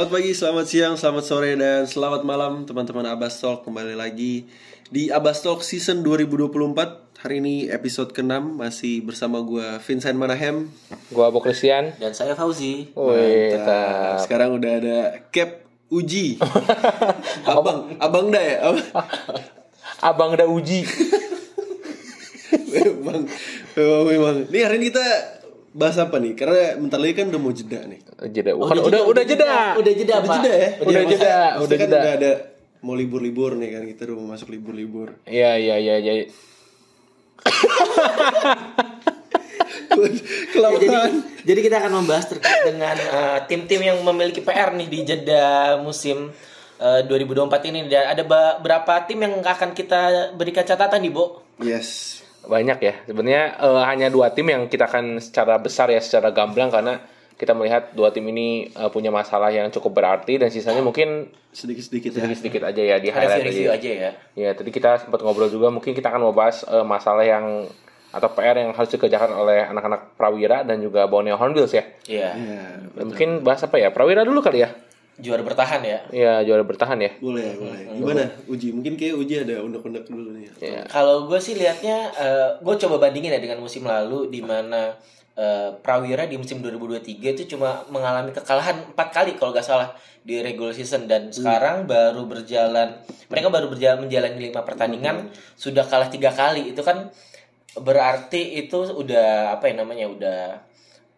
Selamat pagi, selamat siang, selamat sore, dan selamat malam teman-teman Abbas Talk Kembali lagi di Abbas Talk season 2024 Hari ini episode ke-6 masih bersama gue Vincent Manahem Gua Abu Christian. Dan saya Fauzi. Wih, Mantap. Sekarang udah ada Cap Uji Abang, abang dah ya? Abang, Abang udah uji. memang, memang, memang Ini hari ini kita bahas apa nih? Karena bentar lagi kan udah mau jeda nih Jeda. Bukan, udah, udah, jeda. Udah jeda, Udah Pak. jeda ya? Udah jeda, udah kan jeda. udah ada mau libur-libur nih kan Kita udah mau masuk libur-libur Iya, iya, iya, iya. Ya, jadi, jadi kita akan membahas terkait dengan eh, tim-tim yang memiliki PR nih di jeda musim eh, 2024 ini. Dan ada berapa tim yang akan kita berikan catatan nih, Bo? Yes Banyak ya. Sebenarnya eh, hanya dua tim yang kita akan secara besar ya, secara gamblang karena kita melihat dua tim ini eh, punya masalah yang cukup berarti dan sisanya mungkin sedikit-sedikit ya. sedikit-sedikit aja ya di highlight aja. aja ya. Ya, tadi kita sempat ngobrol juga mungkin kita akan membahas eh, masalah yang atau PR yang harus dikerjakan oleh anak-anak Prawira dan juga Borneo Hornbills ya. Iya. Ya, Mungkin bahas apa ya? Prawira dulu kali ya? Juara bertahan ya. Ya, juara bertahan ya. boleh, boleh. Gimana Uji? Mungkin kayak Uji ada undek-undek dulu nih. Ya. Kalau gue sih lihatnya, gue coba bandingin ya dengan musim lalu di mana eh, Prawira di musim 2023 itu cuma mengalami kekalahan empat kali kalau nggak salah di regular season dan sekarang baru berjalan, mereka baru berjalan menjalani lima pertandingan sudah kalah tiga kali itu kan berarti itu udah apa ya namanya udah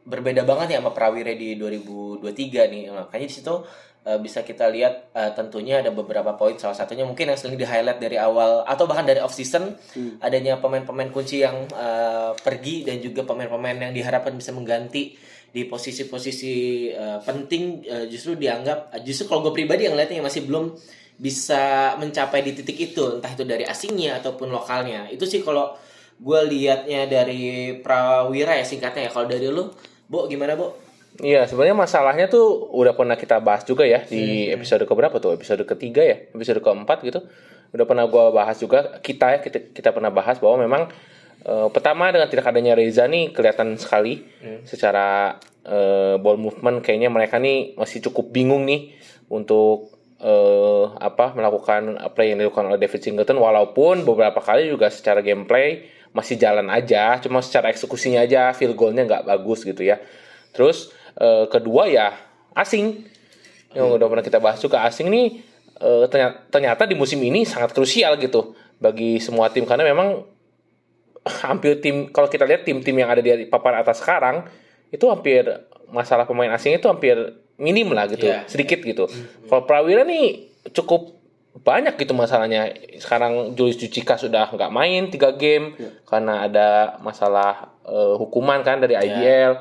berbeda banget ya sama Prawira di 2023 nih makanya di situ eh, bisa kita lihat eh, tentunya ada beberapa poin. Salah satunya mungkin yang sering di highlight dari awal atau bahkan dari off season adanya pemain-pemain kunci yang eh, pergi dan juga pemain-pemain yang diharapkan bisa mengganti di posisi-posisi eh, penting eh, justru dianggap justru kalau gue pribadi yang lihatnya masih belum bisa mencapai di titik itu entah itu dari asingnya ataupun lokalnya. Itu sih kalau gue lihatnya dari Prawira ya singkatnya ya. Kalau dari lu Bo gimana Bo? Iya, sebenarnya masalahnya tuh udah pernah kita bahas juga ya di episode keberapa tuh? Episode ketiga ya, episode keempat gitu. Udah pernah gua bahas juga kita ya kita, kita pernah bahas bahwa memang eh, pertama dengan tidak adanya Reza nih kelihatan sekali secara eh, ball movement kayaknya mereka nih masih cukup bingung nih untuk eh, apa melakukan play yang dilakukan oleh David Singleton. Walaupun beberapa kali juga secara gameplay masih jalan aja cuma secara eksekusinya aja field goalnya nggak bagus gitu ya. Terus eh, kedua ya asing. Yang udah pernah kita bahas juga asing nih eh, ternyata, ternyata di musim ini sangat krusial gitu bagi semua tim. Karena memang hampir tim kalau kita lihat tim-tim yang ada di papan atas sekarang itu hampir masalah pemain asing itu hampir minim lah gitu Iya. sedikit gitu. Kalau Prawira nih cukup banyak gitu masalahnya. Sekarang Julius Jucika sudah nggak main tiga game karena ada masalah eh, hukuman kan dari IBL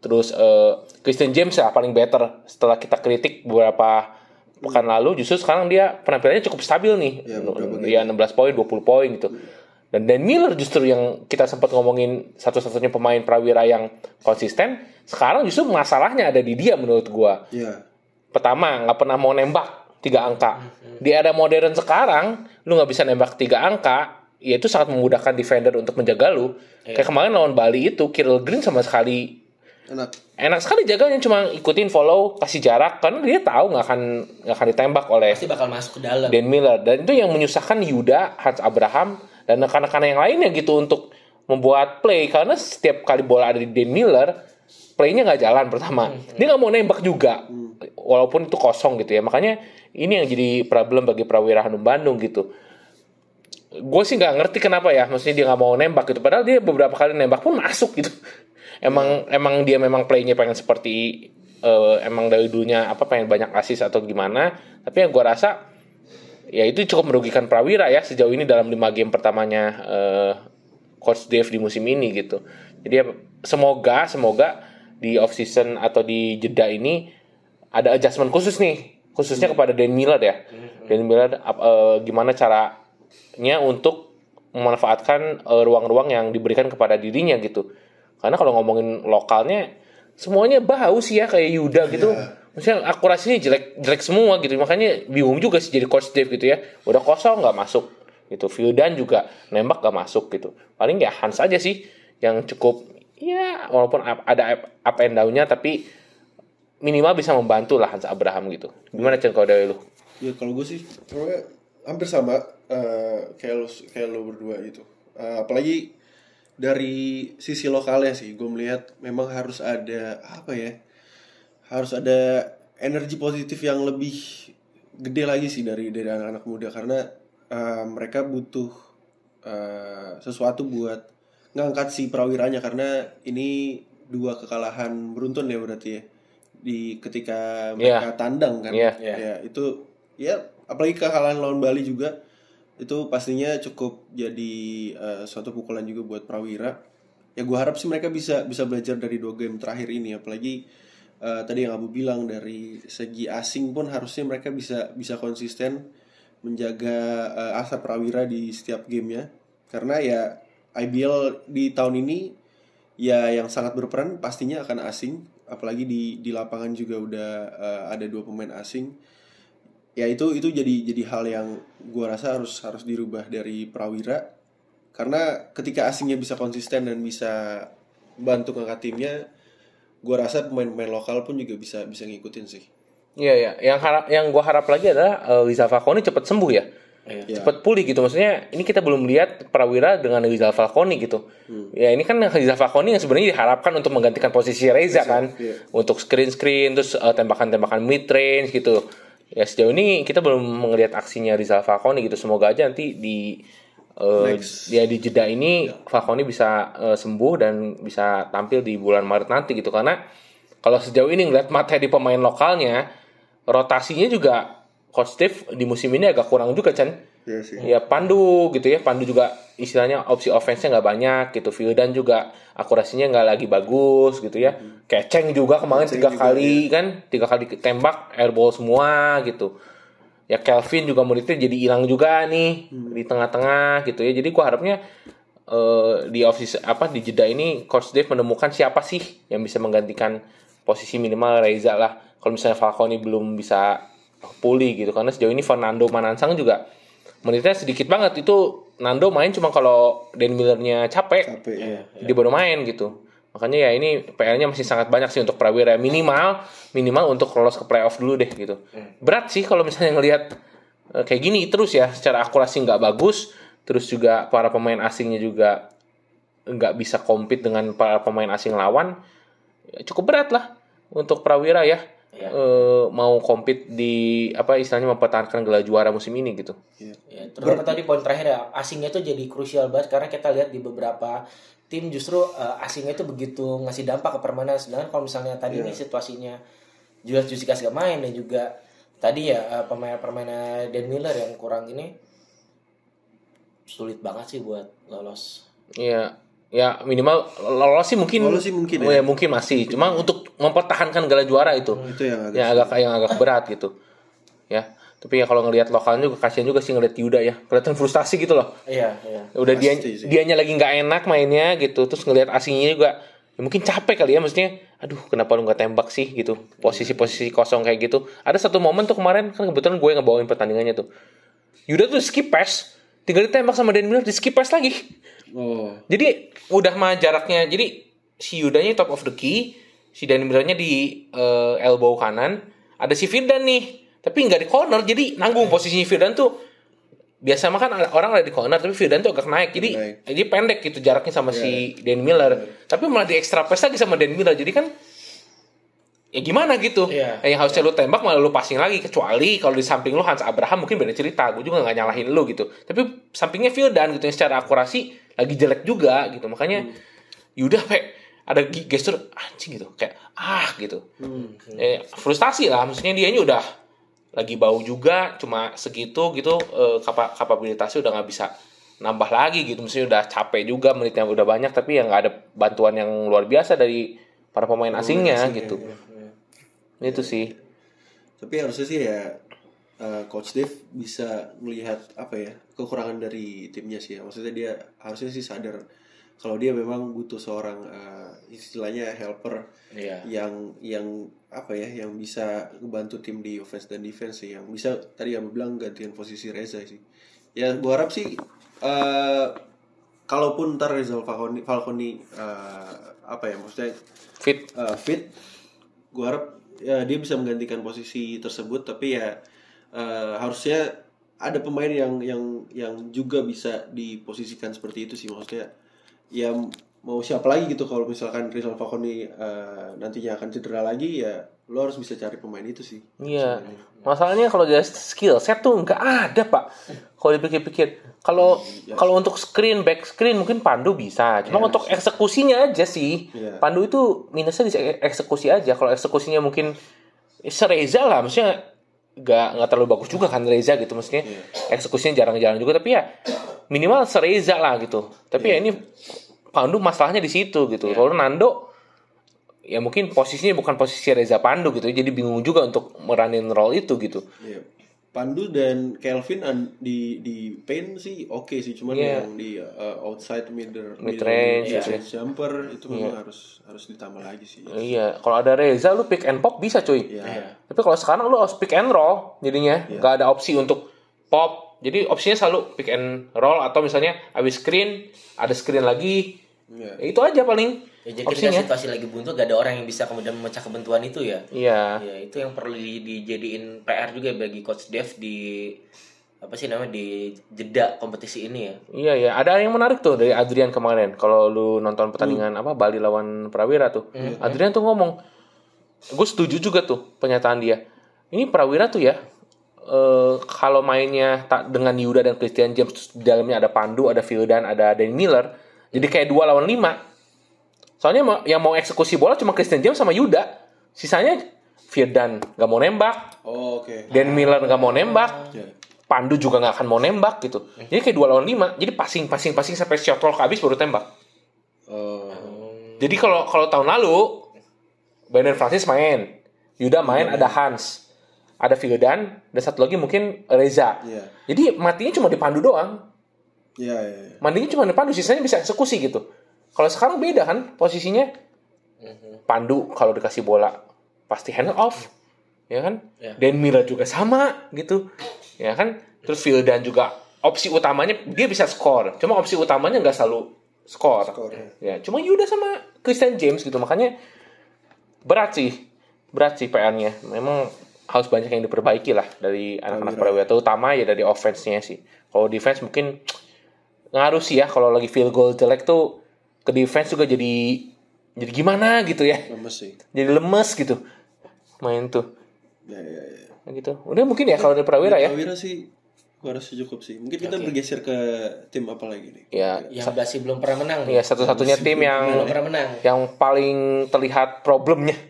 terus eh, Christian James ya paling better. Setelah kita kritik beberapa pekan lalu justru sekarang dia penampilannya cukup stabil nih. Ya, dia 16 poin 20 poin gitu. Dan Dan Miller justru yang kita sempat ngomongin satu-satunya pemain prawira yang konsisten sekarang justru masalahnya ada di dia menurut gua. Ya. pertama nggak pernah mau nembak tiga angka. Di era modern sekarang lu nggak bisa nembak tiga angka ya itu sangat memudahkan defender untuk menjaga lu. Kayak kemarin lawan Bali itu Kirill Green sama sekali Enak. enak sekali jaganya cuma ikutin follow kasih jarak karena dia tahu nggak akan nggak akan ditembak oleh Pasti bakal masuk ke dalam. Dan Miller. Dan itu yang menyusahkan Yuda, Hans Abraham dan rekan-rekan yang lainnya gitu untuk membuat play. Karena setiap kali bola ada di Dan Miller playnya nggak jalan pertama. Dia nggak mau nembak juga. Walaupun itu kosong gitu ya. Makanya ini yang jadi problem bagi Prawira Hanum Bandung gitu. Gue sih nggak ngerti kenapa ya. Maksudnya dia nggak mau nembak gitu. Padahal dia beberapa kali nembak pun masuk gitu emang emang dia memang playnya pengen seperti eh, emang dari dulunya apa pengen banyak assist atau gimana. Tapi yang gue rasa ya itu cukup merugikan Prawira ya sejauh ini dalam lima game pertamanya eh, coach Dave di musim ini gitu. Jadi ya, semoga semoga di off season atau di jeda ini ada adjustment khusus nih. Khususnya kepada Dan Miller ya. Dan Miller eh, gimana caranya untuk memanfaatkan eh, ruang-ruang yang diberikan kepada dirinya gitu karena kalau ngomongin lokalnya semuanya bau sih ya kayak Yuda gitu maksudnya akurasinya jelek jelek semua gitu makanya bingung juga sih jadi coach Dave gitu ya udah kosong nggak masuk gitu Vildan juga nembak gak masuk gitu paling ya Hans aja sih yang cukup ya walaupun up- ada up- up and down-nya tapi minimal bisa membantu lah Hans Abraham gitu. Gimana Chen kalau dari lu? Ya kalau gue sih hampir sama eh, kayak lo kayak lo berdua gitu. Eh, apalagi dari sisi lokalnya sih, gue melihat memang harus ada apa ya? Harus ada energi positif yang lebih gede lagi sih dari dari anak-anak muda karena eh, mereka butuh eh, sesuatu buat ngangkat si prawiranya karena ini dua kekalahan beruntun ya berarti ya di ketika mereka tandang kan Iya. ya itu ya apalagi kekalahan lawan Bali juga itu pastinya cukup jadi eh, suatu pukulan juga buat Prawira. Ya gue harap sih mereka bisa bisa belajar dari dua game terakhir ini. Apalagi eh, tadi yang Abu bilang dari segi asing pun harusnya mereka bisa bisa konsisten menjaga eh, asa Prawira di setiap gamenya. Karena ya IBL di tahun ini ya yang sangat berperan pastinya akan asing. Apalagi di di lapangan juga udah eh, ada dua pemain asing ya itu itu jadi jadi hal yang gua rasa harus harus dirubah dari Prawira karena ketika asingnya bisa konsisten dan bisa bantu ngangkat timnya gua rasa pemain-pemain lokal pun juga bisa bisa ngikutin sih Iya ya, yang harap yang gua harap lagi adalah uh, Rizal Falcone cepat sembuh ya. Iya. Ya. Cepat pulih gitu. Maksudnya ini kita belum lihat Prawira dengan Rizal Falcone gitu. Ya ini kan Rizal Falcone yang sebenarnya diharapkan untuk menggantikan posisi Reza kan. iya. Untuk screen-screen terus uh, tembakan-tembakan mid range gitu. Ya sejauh ini kita belum melihat aksinya Rizal Falcone gitu. Semoga aja nanti di uh, Next. ya di jeda ini Falcone bisa uh, sembuh dan bisa tampil di bulan Maret nanti gitu. Karena kalau sejauh ini ngeliat materi pemain lokalnya rotasinya juga Coach Steve di musim ini agak kurang juga Chan. Sih. Ya Pandu gitu ya. Pandu juga istilahnya opsi offense-nya nggak banyak gitu. Vildan juga akurasinya nggak lagi bagus gitu ya. Kayak Ceng juga kemarin Ceng tiga juga, kali kan tiga kali tembak airball semua gitu. Ya Kelvin juga muridnya jadi hilang juga nih di tengah-tengah gitu ya. Jadi gua harapnya eh, di office apa di jeda ini coach Dave menemukan siapa sih yang bisa menggantikan posisi minimal Reza lah. Kalau misalnya Falcone belum bisa pulih gitu. Karena sejauh ini Fernando Manansang juga menitnya sedikit banget. Itu Nando main cuma kalau Dan Millernya capek capek ya dia baru main gitu. Makanya ya ini PR-nya masih sangat banyak sih untuk Prawira. Minimal minimal untuk lolos ke playoff dulu deh gitu. Berat sih kalau misalnya ngelihat eh, kayak gini terus ya. Secara akurasi nggak bagus terus juga para pemain asingnya juga nggak bisa compete dengan para pemain asing lawan. Ya cukup berat lah untuk Prawira ya Iya. Eh, mau compete di apa istilahnya mempertahankan gelar juara musim ini gitu Iya. Ya, terutama tadi poin terakhir ya, asingnya itu jadi krusial banget karena kita lihat di beberapa tim justru eh, asingnya itu begitu ngasih dampak ke permainan. Sedangkan kalau misalnya tadi Iya. ini situasinya Julius Jusikas gak main dan juga tadi ya eh, pemain-pemainnya Dan Miller yang kurang ini sulit banget sih buat lolos. Iya, ya minimal lolos sih mungkin. Lolos sih mungkin Oh, ya. ya, mungkin masih. Cuma untuk mempertahankan gelar juara itu, itu yang agak yang agak yang agak berat gitu. Ya, tapi ya kalau ngelihat lokalnya juga kasihan juga sih ngelihat Yuda ya. Kelihatan frustasi gitu loh. Iya, iya. Udah dia dianya lagi nggak enak mainnya gitu. Terus ngelihat asingnya juga ya mungkin capek kali ya maksudnya. Aduh, kenapa lu nggak tembak sih gitu. Posisi-posisi kosong kayak gitu. Ada satu momen tuh kemarin kan kebetulan gue ngebawain pertandingannya tuh. Yuda tuh skip pass, tinggal ditembak sama Dan Miller di skip pass lagi. Oh Jadi udah mah jaraknya. Jadi si Yudanya top of the key, si Danny Millernya di eh, elbow kanan, ada si Firdan nih. Tapi nggak di corner, jadi nanggung posisinya Firdan tuh biasa mah kan orang ada di corner tapi Firdan tuh agak naik jadi Naik. jadi pendek gitu jaraknya sama si Dan Miller tapi malah di extra pass lagi sama Dan Miller jadi kan ya gimana gitu Iya. yang harusnya lu tembak malah lu passing lagi kecuali kalau di samping lu Hans Abraham mungkin beda cerita gue juga nggak nyalahin lu gitu tapi sampingnya Vildan gitu yang secara akurasi lagi jelek juga gitu. Makanya Yuda pe. Ada gestur anjing gitu. Kayak ah gitu. Eh, frustasi lah. Maksudnya dia ini udah lagi bau juga cuma segitu gitu eh, kapa kapabilitasnya udah nggak bisa nambah lagi gitu. Maksudnya udah capek juga menitnya udah banyak tapi yang nggak ada bantuan yang luar biasa dari para pemain asingnya gitu. itu sih. Tapi harusnya sih ya eh, coach Dave bisa melihat apa ya kekurangan dari timnya sih ya. Maksudnya dia harusnya sih sadar kalau dia memang butuh seorang eh, istilahnya helper Iya. yang yang apa ya yang bisa membantu tim di offense dan defense sih. Yang bisa tadi yang bilang gantian posisi Reza sih. Ya gua harap sih eh kalaupun ntar Rizal Falconi, Falconi eh, apa ya maksudnya fit. uh, fit gue harap ya dia bisa menggantikan posisi tersebut. Tapi ya eh, harusnya ada pemain yang yang yang juga bisa diposisikan seperti itu sih maksudnya ya mau siapa lagi gitu kalau misalkan Rizal Fakoni eh, nantinya akan cedera lagi ya lo harus bisa cari pemain itu sih Iya. Masalahnya kalau dia skill set tuh nggak ada pak. Kalau dipikir-pikir, kalau kalau untuk screen back screen mungkin Pandu bisa. Cuma untuk eksekusinya aja sih. Iya. Pandu itu minusnya di eksekusi aja. Kalau eksekusinya mungkin sereza lah, maksudnya nggak nggak terlalu bagus juga kan Reza gitu. Maksudnya eksekusinya jarang-jarang juga. Tapi ya minimal sereza lah gitu. Tapi ya ini Pandu masalahnya di situ gitu. Kalau Nando ya mungkin posisinya bukan posisi Reza Pandu gitu. Jadi bingung juga untuk meranin role itu gitu. Iya. Pandu dan Kelvin an- di di paint sih oke sih cuman Iya. yang di uh, outside mid Mid range, iya. jumper itu memang harus harus ditambah lagi sih. Iya kalau ada Reza lu pick and pop bisa cuy. Iya. tapi kalau sekarang lu harus pick and roll jadinya. Nggak ada opsi untuk pop. Jadi opsinya selalu pick and roll atau misalnya habis screen ada screen lagi. Iya. Ya, itu aja paling Ya, jadi ketika opsinya situasi lagi buntu gak ada orang yang bisa kemudian memecah kebentuan itu ya. iya Ya itu yang perlu di- dijadiin PR juga bagi coach Dev di apa sih namanya di jeda kompetisi ini ya. Iya ya, ada yang menarik tuh dari Adrian kemarin. Kalau lu nonton pertandingan apa Bali lawan Prawira tuh, Adrian tuh ngomong, gue setuju juga tuh pernyataan dia. Ini Prawira tuh ya, eh kalau mainnya tak dengan Yuda dan Christian James terus di dalamnya ada Pandu, ada Vildan, ada Danny Miller, jadi kayak dua lawan lima. Soalnya yang mau eksekusi bola cuma Christian James sama Yuda, sisanya Vildan nggak mau nembak, Oh, oke Dan Miller nggak mau nembak. Pandu juga nggak akan mau nembak gitu. Jadi kayak dua lawan lima. Jadi passing, passing, passing sampai shot clock habis baru tembak. Oh, Jadi kalau kalau tahun lalu Brandon Francis main, Yuda main, ada Hans, ada Vildan, dan satu lagi mungkin Reza. Iya. Jadi matinya cuma di Pandu doang. Iya, iya, iya. Mandinya cuma di Pandu, sisanya bisa eksekusi gitu. Kalau sekarang beda kan posisinya. Pandu kalau dikasih bola pasti hand off, ya kan? Ya. Dan Miller juga sama gitu, ya kan? Terus Vildan juga opsi utamanya dia bisa skor, cuma opsi utamanya nggak selalu skor. Skor, Ya, cuma Yuda sama Christian James gitu, makanya berat sih, berat sih PR-nya. Memang harus banyak yang diperbaiki lah dari anak-anak Prawira, terutama ya dari offense-nya sih. Kalau defense mungkin ngaruh sih ya kalau lagi field goal jelek tuh ke defense juga jadi jadi gimana gitu ya. Lemes sih. Jadi lemes gitu. Main tuh. Ya ya ya. Gitu. Udah mungkin ya kalau dari Prawira ya. Prawira sih gua rasa cukup sih. Mungkin kita bergeser ke tim apa lagi nih? Ya Yang masih belum pernah menang. ya satu-satunya tim belum yang pernah menang. yang paling terlihat problemnya.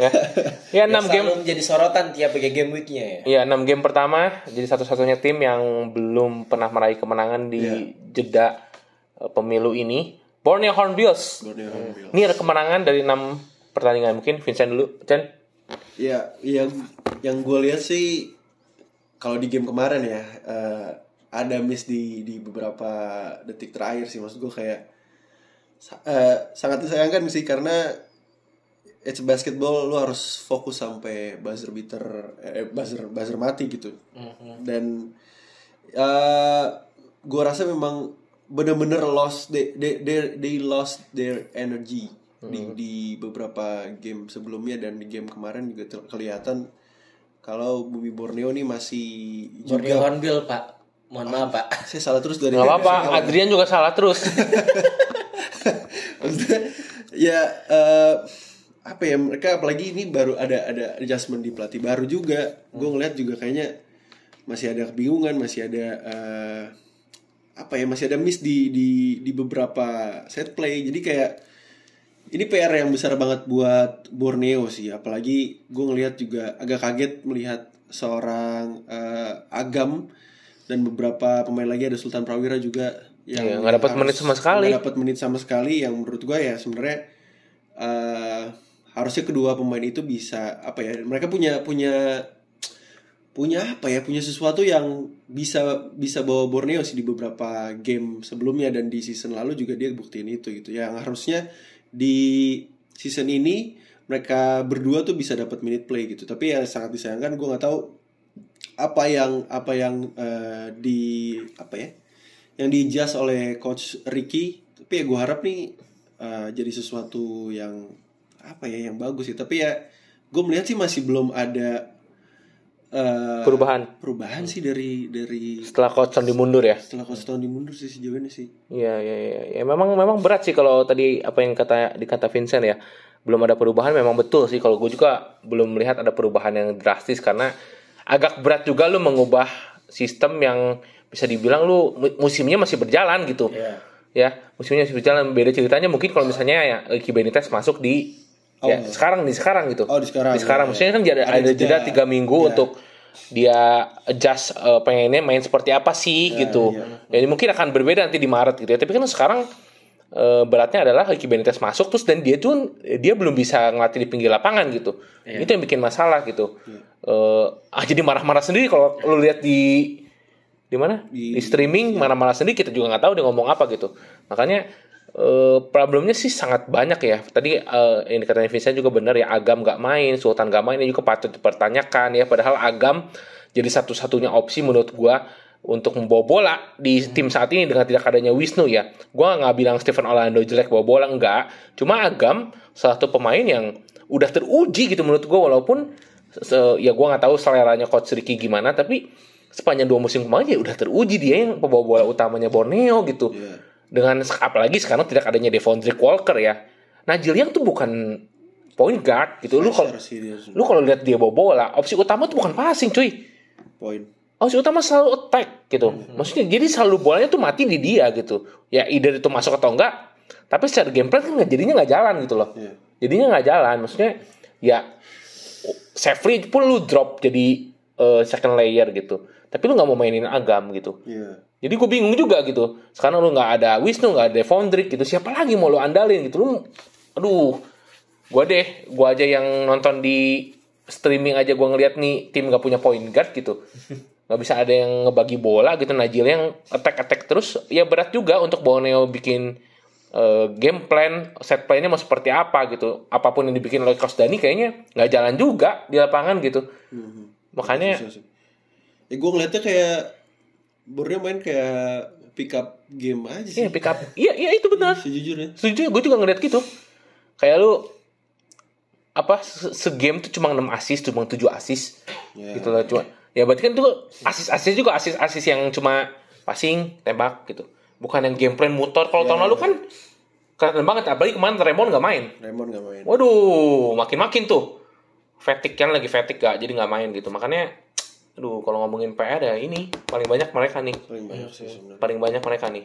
Ya. Ya enam Yang game. menjadi sorotan tiap game weeknya ya. ya enam game pertama. Jadi satu-satunya tim yang belum pernah meraih kemenangan di jeda eh, pemilu ini. Borneo Hornbills Borneo ini ada kemenangan dari enam pertandingan. Mungkin Vincent dulu. Chen Ya, yang yang gue lihat sih kalau di game kemarin ya eh, ada miss di di beberapa detik terakhir sih. Maksud gue kayak eh, sangat disayangkan sih karena it's basketball lu harus fokus sampai buzzer beater eh, buzzer buzzer mati gitu. Dan eh gue rasa memang bener-bener lost they, they, they, they lost their energy di di beberapa game sebelumnya dan di game kemarin juga ter- kelihatan kalau Bumi Borneo nih masih Borneo juga Hornbill pak. Mohon maaf pak. saya salah terus dari nggak apa-apa Adrian juga salah terus. Maksudnya, ya eh, apa ya mereka apalagi ini baru ada ada adjustment di pelatih baru juga. Gue ngeliat juga kayaknya masih ada kebingungan masih ada eh, apa ya masih ada miss di di di beberapa set play. Jadi kayak ini PR yang besar banget buat Borneo sih. Apalagi gue ngelihat juga agak kaget melihat seorang eh, Agam dan beberapa pemain lagi ada Sultan Prawira juga yang Iya, nggak dapat menit sama sekali. nggak dapat menit sama sekali. Yang menurut gue ya sebenarnya eh, harusnya kedua pemain itu bisa apa ya mereka punya punya punya apa ya punya sesuatu yang bisa bisa bawa Borneo sih di beberapa game sebelumnya dan di season lalu juga dia buktiin itu gitu. Yang harusnya di season ini mereka berdua tuh bisa dapat minute play gitu. Tapi ya sangat disayangkan gue nggak tahu apa yang apa yang eh, di apa ya yang di adjust oleh coach Ricky. Tapi ya gue harap nih eh, jadi sesuatu yang apa ya yang bagus sih. Tapi ya gue melihat sih masih belum ada eh, Perubahan perubahan sih dari dari setelah coach Tony mundur ya. setelah coach Tony mundur sih sejauh ini sih Iya, iya, iya. Ya, memang memang berat sih kalau tadi apa yang kata dikata Vincent ya. Belum ada perubahan memang betul sih kalau gue juga belum melihat ada perubahan yang drastis karena agak berat juga lu mengubah sistem yang bisa dibilang lu mu- musimnya masih berjalan gitu. Iya. Ya, musimnya masih berjalan. Beda ceritanya mungkin kalau misalnya ya Ricky Benitez masuk di ya Oh. sekarang di sekarang gitu. Oh, di sekarang, Di sekarang iya, maksudnya kan ada, Ada ada jeda. tiga minggu Iya. untuk dia adjust eh, pengennya main seperti apa sih gitu. iya. Jadi mungkin akan berbeda nanti di Maret gitu ya. Tapi kan sekarang eh, beratnya adalah Ricky Benitez masuk terus dan dia tuh dia belum bisa ngelatih di pinggir lapangan gitu. Iya. Itu yang bikin masalah gitu. Eh, ah jadi marah-marah sendiri kalau lu lihat di di mana? Di- Di, streaming marah-marah sendiri kita juga nggak tahu dia ngomong apa gitu. Makanya eh, problemnya sih sangat banyak ya. Tadi eh, yang dikatakan Vincent juga benar ya. Agam nggak main, Sultan nggak main ini juga patut dipertanyakan ya. Padahal Agam jadi satu-satunya opsi menurut gua untuk membawa bola di tim saat ini dengan tidak adanya Wisnu ya. Gua nggak bilang Stephen Orlando jelek bawa bola enggak. Cuma Agam salah satu pemain yang udah teruji gitu menurut gua walaupun se- ya gua nggak tahu seleranya coach Ricky gimana tapi sepanjang dua musim kemarin ya udah teruji dia yang pembawa bola utamanya Borneo gitu Iya. Dengan apalagi sekarang tidak adanya Devondre Walker ya. Najil yang tuh bukan point guard gitu. Lu kalau lu kalau lihat dia bawa bola opsi utama tuh bukan passing cuy. Poin opsi utama selalu attack gitu. Maksudnya jadi selalu bolanya tuh mati di dia gitu. Ya either itu masuk atau enggak tapi secara game plan kan jadinya nggak jalan gitu loh. Iya. jadinya nggak jalan. Maksudnya ya safely pun lu drop jadi eh, second layer gitu. Tapi lu nggak mau mainin agam gitu. Iya. Jadi gue bingung juga gitu. Sekarang lu nggak ada Wisnu nggak ada Devondrik gitu siapa lagi mau lu andalin gitu? Lu aduh gue deh gue aja yang nonton di streaming aja gue ngeliat nih tim nggak punya point guard gitu. Nggak bisa ada yang ngebagi bola gitu Najil yang attack attack terus. Ya berat juga untuk Borneo bikin eh, game plan set playnya mau seperti apa gitu. Apa pun yang dibikin oleh Coach Dani kayaknya nggak jalan juga di lapangan gitu. Makanya Susah sih. Ya gue ngeliatnya kayak Borneo main kayak pick up game aja sih. iya pick up. Iya iya itu benar. Sejujurnya. setuju gue juga ngeliat gitu. Kayak lu apa se- segame tuh cuma 6 assist cuma 7 assist. Ya. gitu loh cuma ya berarti kan tuh assist assist juga assist assist yang cuma passing tembak gitu. Bukan yang game plan muter. Kalau tahun lalu kan kelihatan banget apalagi kemarin Raymond nggak main. Raymond gak main. waduh makin makin tuh. Fatigue kan lagi fatigue gak jadi nggak main gitu. Makanya aduh kalau ngomongin PR ya ini paling banyak mereka nih Paling banyak sih sebenarnya. paling banyak mereka nih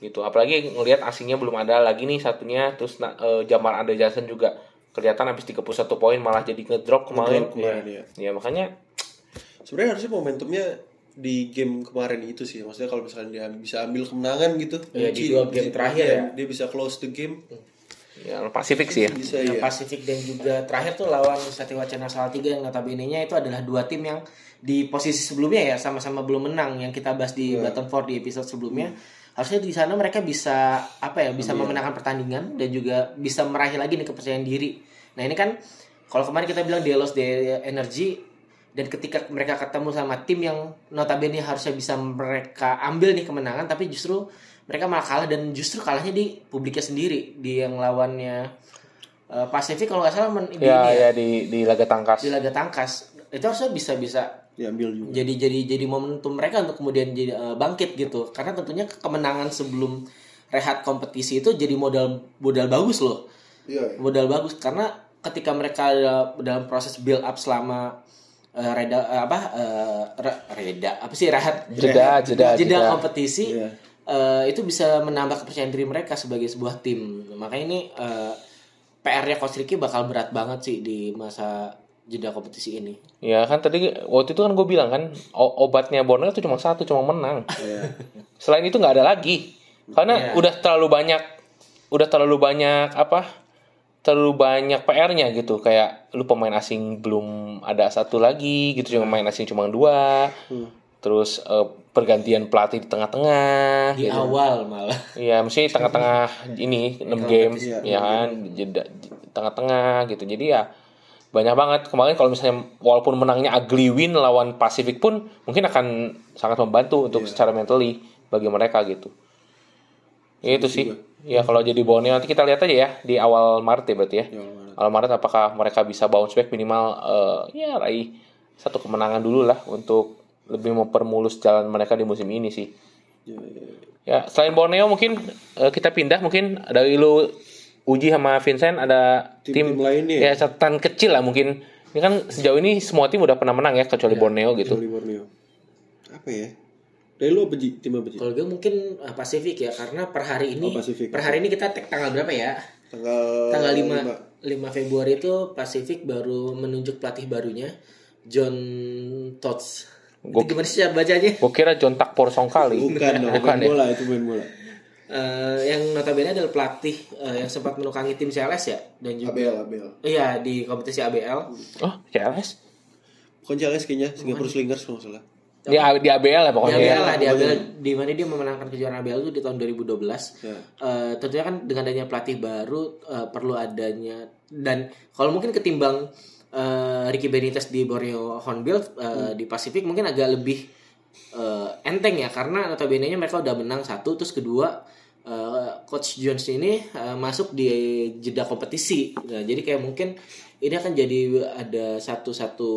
gitu apalagi ngelihat asingnya belum ada lagi nih satunya terus na- Jamal Ade Johnson juga kelihatan habis 31 poin malah jadi ngedrop kemarin, Ngedrop kemarin, iya. ya makanya Sebenarnya harusnya momentumnya di game kemarin itu sih. Maksudnya kalau misalnya dia bisa ambil kemenangan gitu. Iya, di dua game terakhir dia, ya. Dia bisa close the game. ya Pasifik sih ya Bisa yang ya. Pasifik dan juga terakhir tuh lawan Satya Wacana Salatiga yang notabene-nya itu adalah dua tim yang di posisi sebelumnya ya sama-sama belum menang yang kita bahas di bottom four di episode sebelumnya. Harusnya di sana mereka bisa apa ya bisa memenangkan pertandingan dan juga bisa meraih lagi nih kepercayaan diri. Nah ini kan kalau kemarin kita bilang dia lost their energy dan ketika mereka ketemu sama tim yang notabene harusnya bisa mereka ambil nih kemenangan tapi justru mereka malah kalah dan justru kalahnya di publiknya sendiri di yang lawannya eh, Pasifik kalau nggak salah men, di, ya. ya di di laga tangkas. Di laga tangkas. Itu harusnya bisa bisa Diambil juga. jadi jadi jadi momentum mereka untuk kemudian jadi eh, bangkit gitu karena tentunya kemenangan sebelum rehat kompetisi itu jadi modal modal bagus loh Iya. modal bagus karena ketika mereka ada dalam proses build up selama eh, reda eh, apa eh, re- reda apa sih rehat Jeda, jeda, jeda. kompetisi Iya. eh, itu bisa menambah kepercayaan diri mereka sebagai sebuah tim makanya ini eh, PR-nya Coach Ricky bakal berat banget sih di masa jeda kompetisi ini ya kan tadi waktu itu kan gue bilang kan obatnya Borneo itu cuma satu cuma menang Iya. selain itu nggak ada lagi karena Iya. udah terlalu banyak udah terlalu banyak apa terlalu banyak PR-nya gitu kayak lu pemain asing belum ada satu lagi gitu cuma main asing cuma dua terus eh, pergantian pelatih di tengah-tengah di gitu. awal malah Iya, mesti tengah-tengah ini 6 game Iya, ya kan, jeda tengah-tengah gitu. Jadi ya banyak banget kemarin kalau misalnya walaupun menangnya ugly win lawan Pacific pun mungkin akan sangat membantu untuk secara mentally bagi mereka gitu. Ya, itu sih. Ya kalau jadi Borneo nanti kita lihat aja ya di awal Maret ya berarti ya. Ya. Kalau Maret apakah mereka bisa bounce back minimal eh, ya raih satu kemenangan dulu lah untuk lebih mempermulus jalan mereka di musim ini sih. Ya, ya. Ya, selain Borneo mungkin eh, kita pindah mungkin dari lu Uji sama Vincent ada tim, Tim-tim lainnya ya catatan kecil lah mungkin. Ini kan sejauh ini semua tim udah pernah menang ya kecuali Borneo gitu. Kecuali Borneo. Apa ya? Dari lu apa Ji? Tim apa Ji? Kalau gue mungkin uh, Pasifik ya karena per hari ini Oh, Pasifik. per hari ini kita tag tanggal berapa ya? Tanggal Tanggal 5 lima. 5 Februari itu Pasifik baru menunjuk pelatih barunya John Tots. Gua- gimana sih cara bacanya? Gue kira John Takpor Songkali. Bukan dong, Bukan main ya? bola itu main bola. Eh, yang notabene adalah pelatih eh, yang sempat menukangi tim CLS ya dan juga Abel, Abel. iya di kompetisi ABL. Oh, CLS? Bukan Charles kayaknya, Singapore Slingers kalau salah. Di, di ABL Di pokoknya. ABL ya. lah, di ABL di mana dia memenangkan kejuaraan ABL itu di tahun 2012. Ya. Eh, tentunya kan dengan adanya pelatih baru eh, perlu adanya dan kalau mungkin ketimbang eh, Ricky Benitez di Borneo Hornbill eh, di Pasifik mungkin agak lebih eh, enteng ya karena notabene nya mereka udah menang satu terus kedua eh, coach Jones ini eh, masuk di jeda kompetisi. Nah, jadi kayak mungkin ini akan jadi ada satu-satu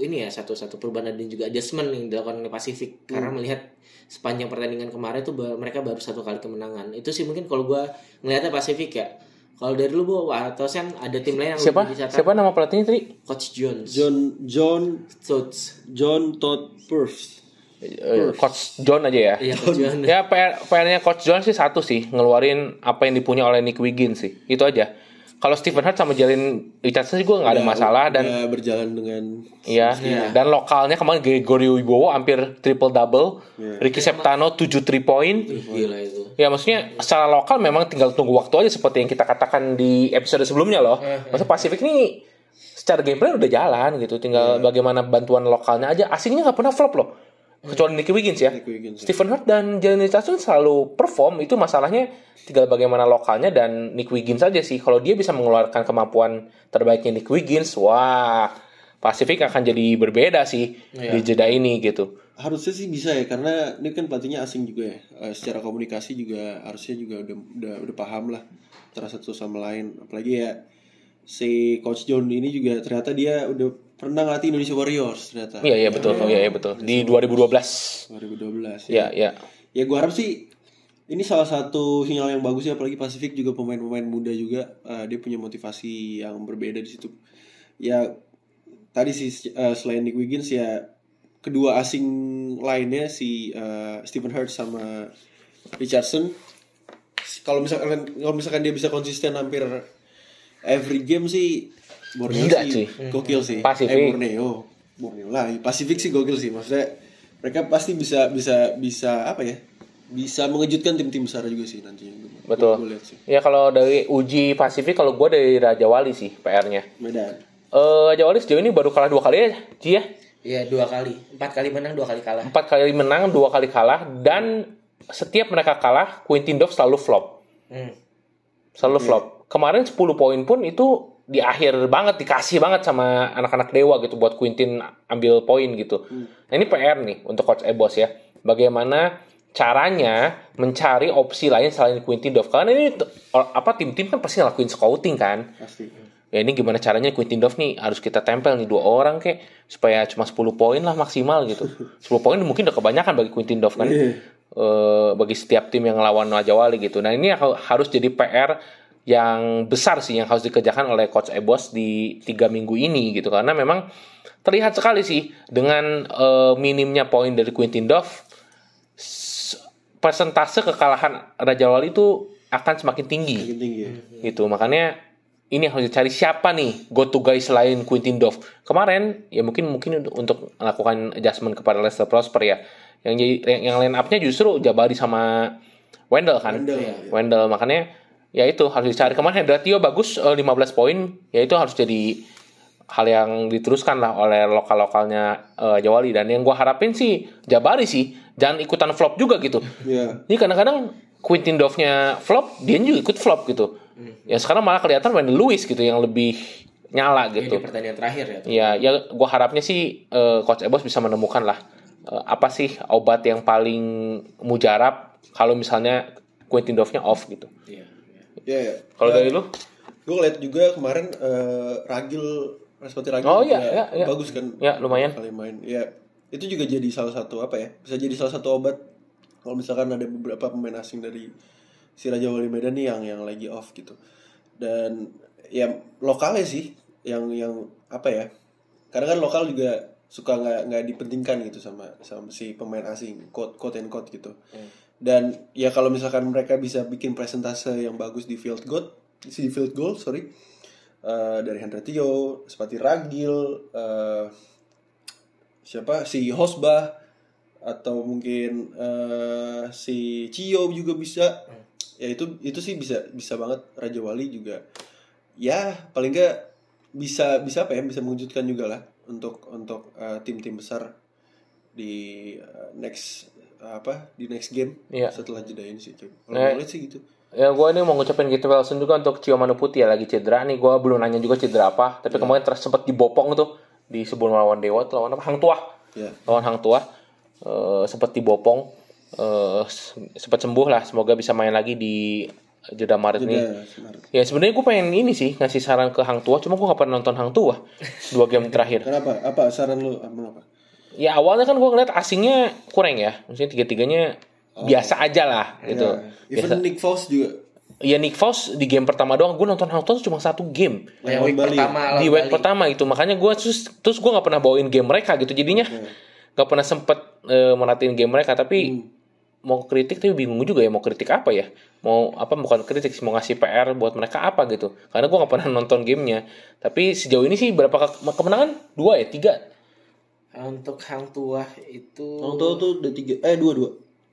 ini ya satu-satu perubahan dan juga adjustment yang dilakukan oleh Pasifik karena melihat sepanjang pertandingan kemarin tuh ba- mereka baru satu kali kemenangan. Itu sih mungkin kalau gua ngelihatnya Pasifik ya. Kalau dari lu bu atau sen ada tim lain yang Siapa? Siapa nama pelatihnya tadi? Coach Jones. John John Coach John Todd Purse. Eh, Coach John aja ya. iya Coach Jones Ya PR, PR-nya Coach John sih satu sih, ngeluarin apa yang dipunya oleh Nick Wiggins sih. Itu aja. Kalau Stephen Hart sama Jalen Richardson sih gue nggak ada masalah dan Udah berjalan dengan Iya, dan lokalnya kemarin Gregory Wibowo hampir triple double, Iya. Ricky Septano 7 3 point. gila itu Ya maksudnya secara lokal memang tinggal tunggu waktu aja seperti yang kita katakan di episode sebelumnya loh. Maksudnya Pacific ini secara gameplay udah jalan gitu, tinggal bagaimana bantuan lokalnya aja. Asingnya nggak pernah flop loh. Kecuali Nicky Wiggins ya. Nick Wiggins. Stephen Hart dan Jalen Richardson selalu perform itu masalahnya tinggal bagaimana lokalnya dan Nick Wiggins aja sih kalau dia bisa mengeluarkan kemampuan terbaiknya Nick Wiggins wah Pasifik akan jadi berbeda sih di jeda ini gitu Harusnya sih bisa ya karena ini kan pelatihnya asing juga ya. Eh, secara komunikasi juga harusnya juga udah udah udah paham lah antara satu sama lain. Apalagi ya si coach John ini juga ternyata dia udah pernah ngelatih Indonesia Warriors ternyata. iya iya betul iya iya betul di 2012 2012 ya ya. ya Ya gue harap sih ini salah satu sinyal yang bagus ya apalagi Pasifik juga pemain-pemain muda juga eh, dia punya motivasi yang berbeda di situ. Ya tadi sih eh, selain Nick Wiggins ya kedua asing lainnya si eh, Stephen Hurts sama Richardson kalau misalkan kalau misalkan dia bisa konsisten hampir every game sih Borneo Gila, sih cuy. gokil sih. Pasifik. Eh, Borneo. Borneo lah. Pasifik sih gokil sih. Maksudnya mereka pasti bisa bisa bisa apa ya? Bisa mengejutkan tim-tim besar juga sih nantinya. Gua- betul gua lihat sih. ya kalau dari uji Pasifik kalau gue dari Raja Wali sih PR-nya Medan. eh Raja Wali sejauh ini baru kalah dua kali ya Ji ya Iya dua kali, empat kali menang dua kali kalah. empat kali menang dua kali kalah dan setiap mereka kalah Quintin Dove selalu flop Hmm. selalu flop. Kemarin 10 poin pun itu di akhir banget dikasih banget sama anak-anak dewa gitu buat Quintin ambil poin gitu. Nah, ini PR nih untuk coach Ebos ya. Bagaimana caranya mencari opsi lain selain Quintin Dove karena ini apa tim-tim kan pasti ngelakuin scouting kan. Pasti. Ya ini gimana caranya Quintin Dove nih harus kita tempel nih dua orang kek supaya cuma 10 poin lah maksimal gitu. 10 poin mungkin udah kebanyakan bagi Quintin Dove kan. Eh, bagi setiap tim yang ngelawan Raja Wali gitu. Nah, ini ha- harus jadi PR yang besar sih yang harus dikerjakan oleh coach Ebos di tiga minggu ini gitu karena memang terlihat sekali sih dengan eh, minimnya poin dari Quintin Dove persentase kekalahan Raja Wali itu akan semakin tinggi Makin tinggi ya. gitu makanya ini harus dicari siapa nih go to guys selain Quintin Dove kemarin ya mungkin mungkin untuk- untuk melakukan adjustment kepada Leicester Prosper ya yang jadi yang, yang line up-nya justru Jabari sama Wendell kan Wendell, Iya. ya. Wendell makanya ya itu harus dicari kemarin Hadratio bagus eh, 15 poin ya itu harus jadi hal yang diteruskan lah oleh lokal-lokalnya eh, Jawali dan yang gua harapin sih Jabari sih jangan ikutan flop juga gitu Iya. ini kadang-kadang Quintin Dove-nya flop, dia juga ikut flop gitu. Ya sekarang malah kelihatan Wendell Lewis gitu yang lebih nyala Ini gitu. di pertandingan terakhir ya. Ya, ya gua harapnya sih eh, Coach Ebos bisa menemukan lah eh, apa sih obat yang paling mujarab kalau misalnya Quintin Dove-nya off gitu. Iya. Ya, ya. Kalau dari lu? gue ngeliat juga kemarin eh, Ragil Raspati Ragil Oh, juga iya, iya, iya. bagus kan Ya, lumayan. kali main ya itu juga jadi salah satu apa ya bisa jadi salah satu obat kalau misalkan ada beberapa pemain asing dari si Raja Wali Medan nih yang yang lagi off gitu dan ya lokalnya sih yang yang apa ya karena kan lokal juga suka nggak nggak dipentingkan gitu sama sama si pemain asing quote quote and quote gitu dan ya kalau misalkan mereka bisa bikin presentase yang bagus di field goal di field goal sorry eh, dari Hendra Tio, Sepati Ragil, eh, siapa? Si Hosbah atau mungkin eh, si Cio juga bisa. Ya itu itu sih bisa bisa banget. Raja Wali juga ya paling nggak bisa bisa apa ya bisa mewujudkan juga lah untuk untuk tim-tim besar di eh, next apa di next game Iya. setelah jeda ini sih Cuy. kalau Eh. lihat sih gitu Ya gue ini mau ngucapin gitu Wilson juga untuk Cio Manu Putih ya lagi cedera nih. Gue belum nanya juga cedera apa. Tapi kemarin ter- sempat dibopong tuh di sebelum lawan Dewa tuh lawan apa? Hang Tuah. ya Lawan Hang Tuah. Eh, sempat dibopong. Eh, s- sempat sembuh lah. Semoga bisa main lagi di jeda Maret nih. jeda sebenarnya. Ya sebenarnya gue pengen ini sih ngasih saran ke Hang Tuah. Cuma gue gak pernah nonton Hang Tuah dua game terakhir. kenapa apa saran lu apa Ya awalnya kan gue ngeliat asingnya kurang ya. Maksudnya tiga-tiganya biasa aja lah gitu. Ya, even Nick Foles juga. Ya Nick Foles di game pertama doang gue nonton tuh cuma satu game. yang Lawan week Bali ya? pertama di week Bali. pertama itu. Makanya gue terus terus gue nggak pernah bawain game mereka gitu. Jadinya nggak pernah sempet eh, merhatiin game mereka. Tapi mau kritik tapi bingung juga ya mau kritik apa ya? Mau apa bukan kritik sih mau ngasih PR buat mereka apa gitu. Karena gue nggak pernah nonton gamenya. Tapi sejauh ini sih berapa ke- kemenangan? Dua ya? Tiga untuk Hang Tuah itu Orang tua tuh udah tiga, eh dua dua,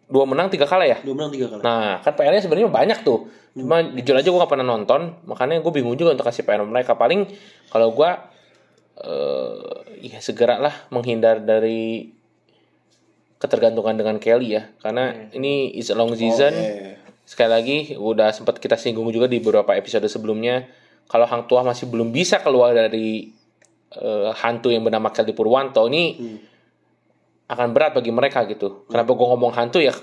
dua menang tiga kalah ya dua menang tiga kali. Nah, kan PR-nya sebenarnya banyak tuh. Cuma jujur aja gue gak pernah nonton, makanya gue bingung juga untuk kasih PR mereka. Paling kalau gue eh ya segeralah menghindar dari ketergantungan dengan Kelly ya, karena ini is a long season. Eh, Sekali lagi udah sempat kita singgung juga di beberapa episode sebelumnya. Kalau Hang Tuah masih belum bisa keluar dari eh, hantu yang bernama Kelly Purwanto ini akan berat bagi mereka gitu. Kenapa gue ngomong hantu ya?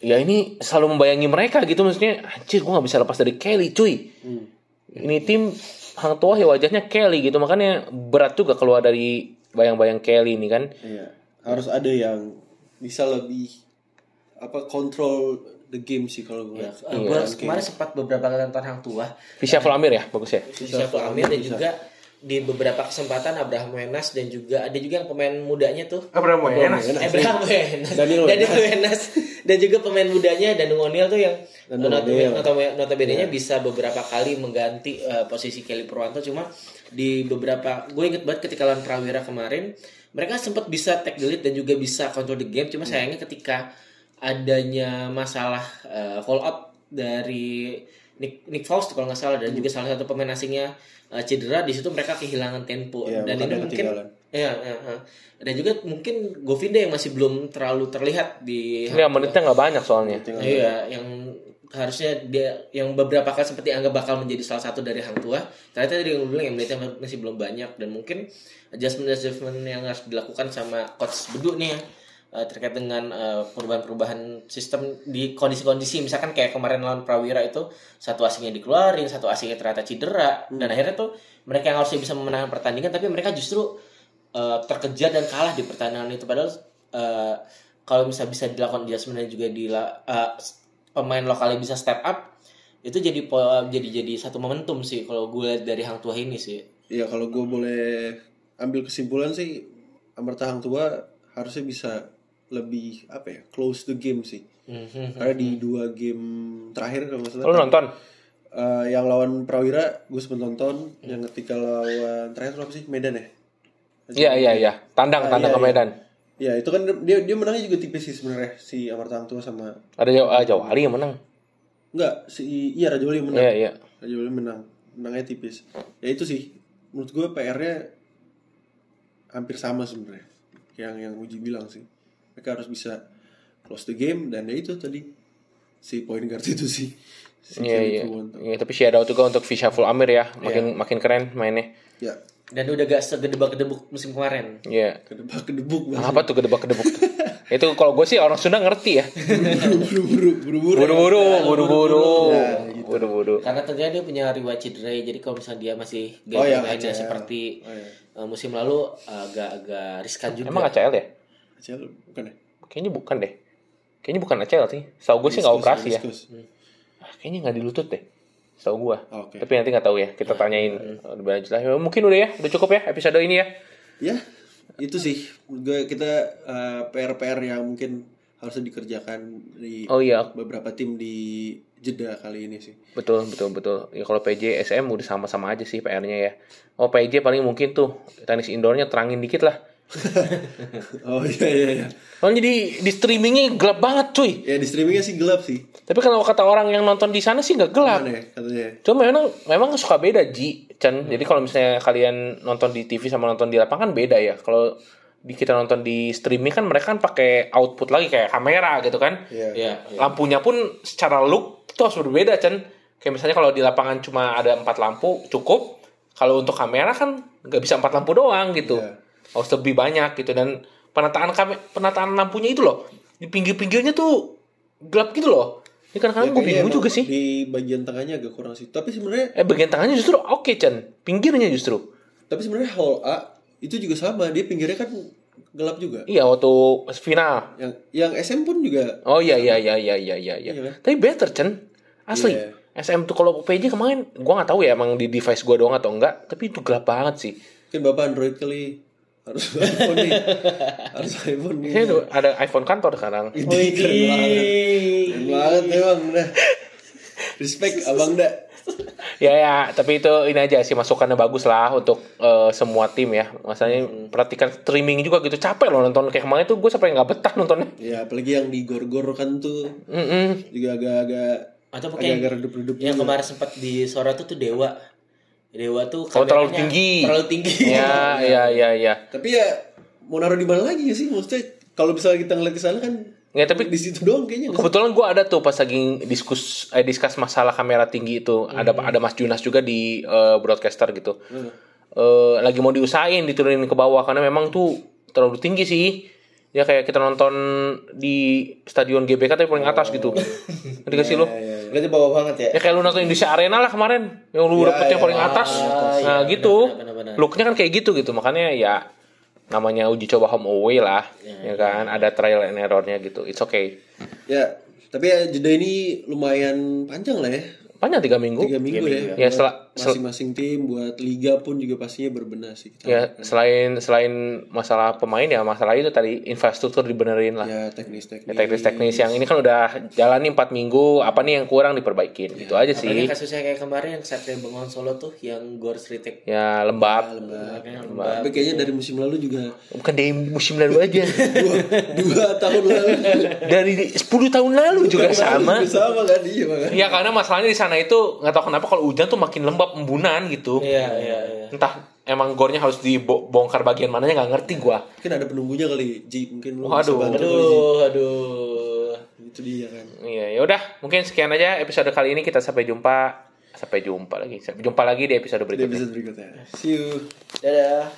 Ya ini selalu membayangi mereka gitu maksudnya. Anjir gue nggak bisa lepas dari Kelly cuy. Ini tim Hang Tuah ya wajahnya Kelly gitu makanya berat juga keluar dari bayang-bayang Kelly ini kan. iya. Harus ada yang bisa lebih apa kontrol the game sih kalau gue. Ya, lihat. eh, gua kemarin sempat beberapa kali nonton Hang Tuah Fisya Amir ya bagus ya. Syaful Amir dan juga di beberapa kesempatan Abraham Wenas dan juga ada juga yang pemain mudanya tuh. Abraham Wenas. Abraham Wenas. Daniel Daniel Wenas. Dan juga pemain mudanya Danung O'Neal tuh yang notabene, notabene, notabene-nya bisa beberapa kali mengganti eh, posisi Kelly Purwanto. Cuma di beberapa gue inget banget ketika lawan Prawira kemarin mereka sempat bisa take the lead dan juga bisa control the game. Cuma sayangnya ketika adanya masalah eh, fall out dari Nick, Nick tuh kalau nggak salah dan juga salah satu pemain asingnya eh, cedera di situ mereka kehilangan tempo Iya, dan ini mungkin ya, ya, ya. dan juga mungkin Govinda yang masih belum terlalu terlihat di Ya menitnya nggak banyak soalnya. Iya, yang harusnya dia yang beberapa kali seperti anggap bakal menjadi salah satu dari hang tua. Ternyata tadi yang bilang yang menitnya masih belum banyak dan mungkin adjustment adjustment yang harus dilakukan sama coach Bedu nih ya eh, terkait dengan eh, perubahan-perubahan sistem di kondisi-kondisi. Misalkan kayak kemarin lawan Prawira itu satu asingnya dikeluarin, satu asingnya ternyata cedera. Dan akhirnya tuh mereka yang harusnya bisa memenangkan pertandingan tapi mereka justru eh, terkejar dan kalah di pertandingan itu. Padahal eh, kalau bisa bisa dilakukan adjustment dan juga di pemain lokalnya bisa step up itu jadi jadi jadi satu momentum sih kalau gue lihat dari hang tua ini sih. Iya kalau gue boleh ambil kesimpulan sih Amarta Hang Tua harusnya bisa lebih apa ya close the game sih. Mhm. Karena di dua game terakhir kalau nggak salah. Lu nonton? eh, yang lawan Prawira gue sempat nonton. Yang ketika lawan terakhir itu apa sih Medan ya? Iya iya iya. Tandang Ah, tandang iya, ke iya. Medan. Ya itu kan dia dia menangnya juga tipis sih sebenarnya si Amarta Hang Tua sama Ada Jawa, ah, Jawa Ali yang menang. enggak si iya Raja Wali yang menang. Iya iya. Raja Wali menang. Menangnya tipis. Ya itu sih menurut gue PR-nya hampir sama sebenarnya yang yang Uji bilang sih. Mereka harus bisa close the game dan ya itu tadi si point guard itu sih. Si Iya iya. Purwanto. Iya, tapi shout out juga untuk Fisya Full Amir ya. Makin makin keren mainnya. Ya. Dan udah gak segedebak-gedebuk musim kemarin. Iya. Kedebak kedebuk Bang. Apa tuh kedebak kedebuk tuh? Itu kalau gue sih orang Sunda ngerti ya. buru-buru buru-buru. Buru-buru, buru-buru, Ya, gitu. buru-buru. Karena ternyata dia punya riwayat cedera, jadi kalau misalnya dia masih Oh, gaya iya, mainnya ACL. seperti Oh, iya. uh, musim lalu agak-agak riskan juga. Emang ACL ya? Acel bukan ya? Kayaknya bukan deh. Kayaknya bukan ACL sih. Tahu gue sih nggak operasi ya. meniskus. Ah, Kayaknya nggak di lutut deh. Tahu gue. Oke. Tapi nanti nggak tahu ya. Kita tanyain lebih lanjut lah. Ya, Mungkin udah ya. Udah cukup ya episode ini ya. Ya, itu sih. Gue kita eh, PR-PR yang mungkin harus dikerjakan di Oh iya. beberapa tim di jeda kali ini sih. Betul, betul, betul. Ya kalau PJ, SM udah sama-sama aja sih PR-nya ya. Oh PJ paling mungkin tuh tenis indoornya terangin dikit lah. Oh iya iya iya. Soalnya jadi di streamingnya gelap banget cuy. Ya di streamingnya sih gelap sih. Tapi kalau kata orang yang nonton di sana sih nggak gelap. Ya katanya? Cuma memang memang suka beda Ji, Chan. Jadi kalau misalnya kalian nonton di TV sama nonton di lapangan beda ya. Kalau di kita nonton di streaming kan mereka kan pakai output lagi kayak kamera gitu kan. Iya. Iya. Lampunya pun secara look itu harus berbeda Chan. Kayak misalnya kalau di lapangan cuma ada empat lampu cukup. Kalau untuk kamera kan nggak bisa empat lampu doang gitu. Iya. Harus lebih banyak gitu dan penataan kame penataan lampunya itu loh di pinggir-pinggirnya tuh gelap gitu loh. Ini kan Ya, kadang gue bingung juga sih. Di bagian tengahnya agak kurang sih. Tapi sebenarnya Eh bagian tengahnya justru oke Chan, pinggirnya justru. tapi sebenarnya hall A itu juga sama. Dia pinggirnya kan gelap juga. Iya waktu final. Yang yang SM pun juga Oh iya iya iya iya iya iya. iya. Iya kan? Tapi better Chan, asli. Iya. SM tuh kalau PJ kemarin, gua nggak tahu ya emang di device gua doang atau enggak, tapi itu gelap banget sih. Mungkin bapak Android kali harus iPhone nih. harus iPhone nih. Tuh ada iPhone kantor sekarang. Ini keren banget. Keren banget emang. Respect abang dah. ya ya, tapi itu ini aja sih masukannya bagus lah untuk eh, semua tim ya. Masanya Hmm. perhatikan streaming juga gitu capek loh nonton kayak kemarin tuh gue sampai nggak betah nontonnya. Ya apalagi yang digor-gor kan tuh Mm-mm. juga agak-agak Atau pakai agak-agak redup-redup yang juga. kemarin sempat disorot tuh tuh Dewa. Dewa tuh Oh, terlalu tinggi. Terlalu tinggi. Ya ya ya ya. Tapi ya mau naruh di mana lagi ya sih maksudnya kalau misalnya kita ngeliat ke sana kan Ya tapi di situ doang kayaknya. sih? Kebetulan gue ada tuh pas lagi diskus eh, diskus masalah kamera tinggi itu ada ada Mas Junas juga di eh, broadcaster gitu. Hmm. Eh, lagi mau diusahain diturunin ke bawah karena memang tuh terlalu tinggi sih. Ya kayak kita nonton di stadion GBK tapi paling atas gitu. Ngerti gak sih lu? Ya, ya, ya. Berarti bawah banget ya. Ya kayak lu nonton Indonesia Arena lah kemarin yang lu Ya, dapet yang ya. paling atas. Ah, nah iya, gitu. benar, benar, benar. Looknya kan kayak gitu gitu makanya ya namanya uji coba home away lah ya kan ada trial and errornya gitu it's okay Ya, tapi ya jeda ini lumayan panjang lah ya. Panjang tiga minggu Tiga minggu ya. Ya, setelah- masing-masing tim buat liga pun juga pastinya berbenah sih kita. Ya selain selain masalah pemain ya masalah itu tadi infrastruktur dibenerin lah. Ya teknis-teknis. Ya, teknis-teknis yang ini kan udah jalani 4 minggu, apa nih yang kurang diperbaikin. Gitu aja Apalagi sih. kasusnya kayak kemarin yang Satria Bengawan Solo tuh yang Gors retake Ya lembab. Lembab. Tapi kayaknya dari musim lalu juga Bukan dari musim lalu aja. dua, dua tahun lalu dari 10 tahun lalu juga sama. sama kan iya makanya. Ya karena masalahnya di sana itu nggak tahu kenapa kalau hujan tuh makin lembab embunan gitu. Iya, iya, iya. Entah emang gornya harus dibongkar bagian mananya nggak ngerti gua. Mungkin ada penunggunya kali Ji mungkin lu bantu kali, Ji. Aduh, aduh. Itu dia kan. Iya, ya udah, mungkin sekian aja episode kali ini kita sampai jumpa sampai jumpa lagi. Sampai jumpa lagi di episode Di berikutnya. episode berikutnya. See you. Dadah.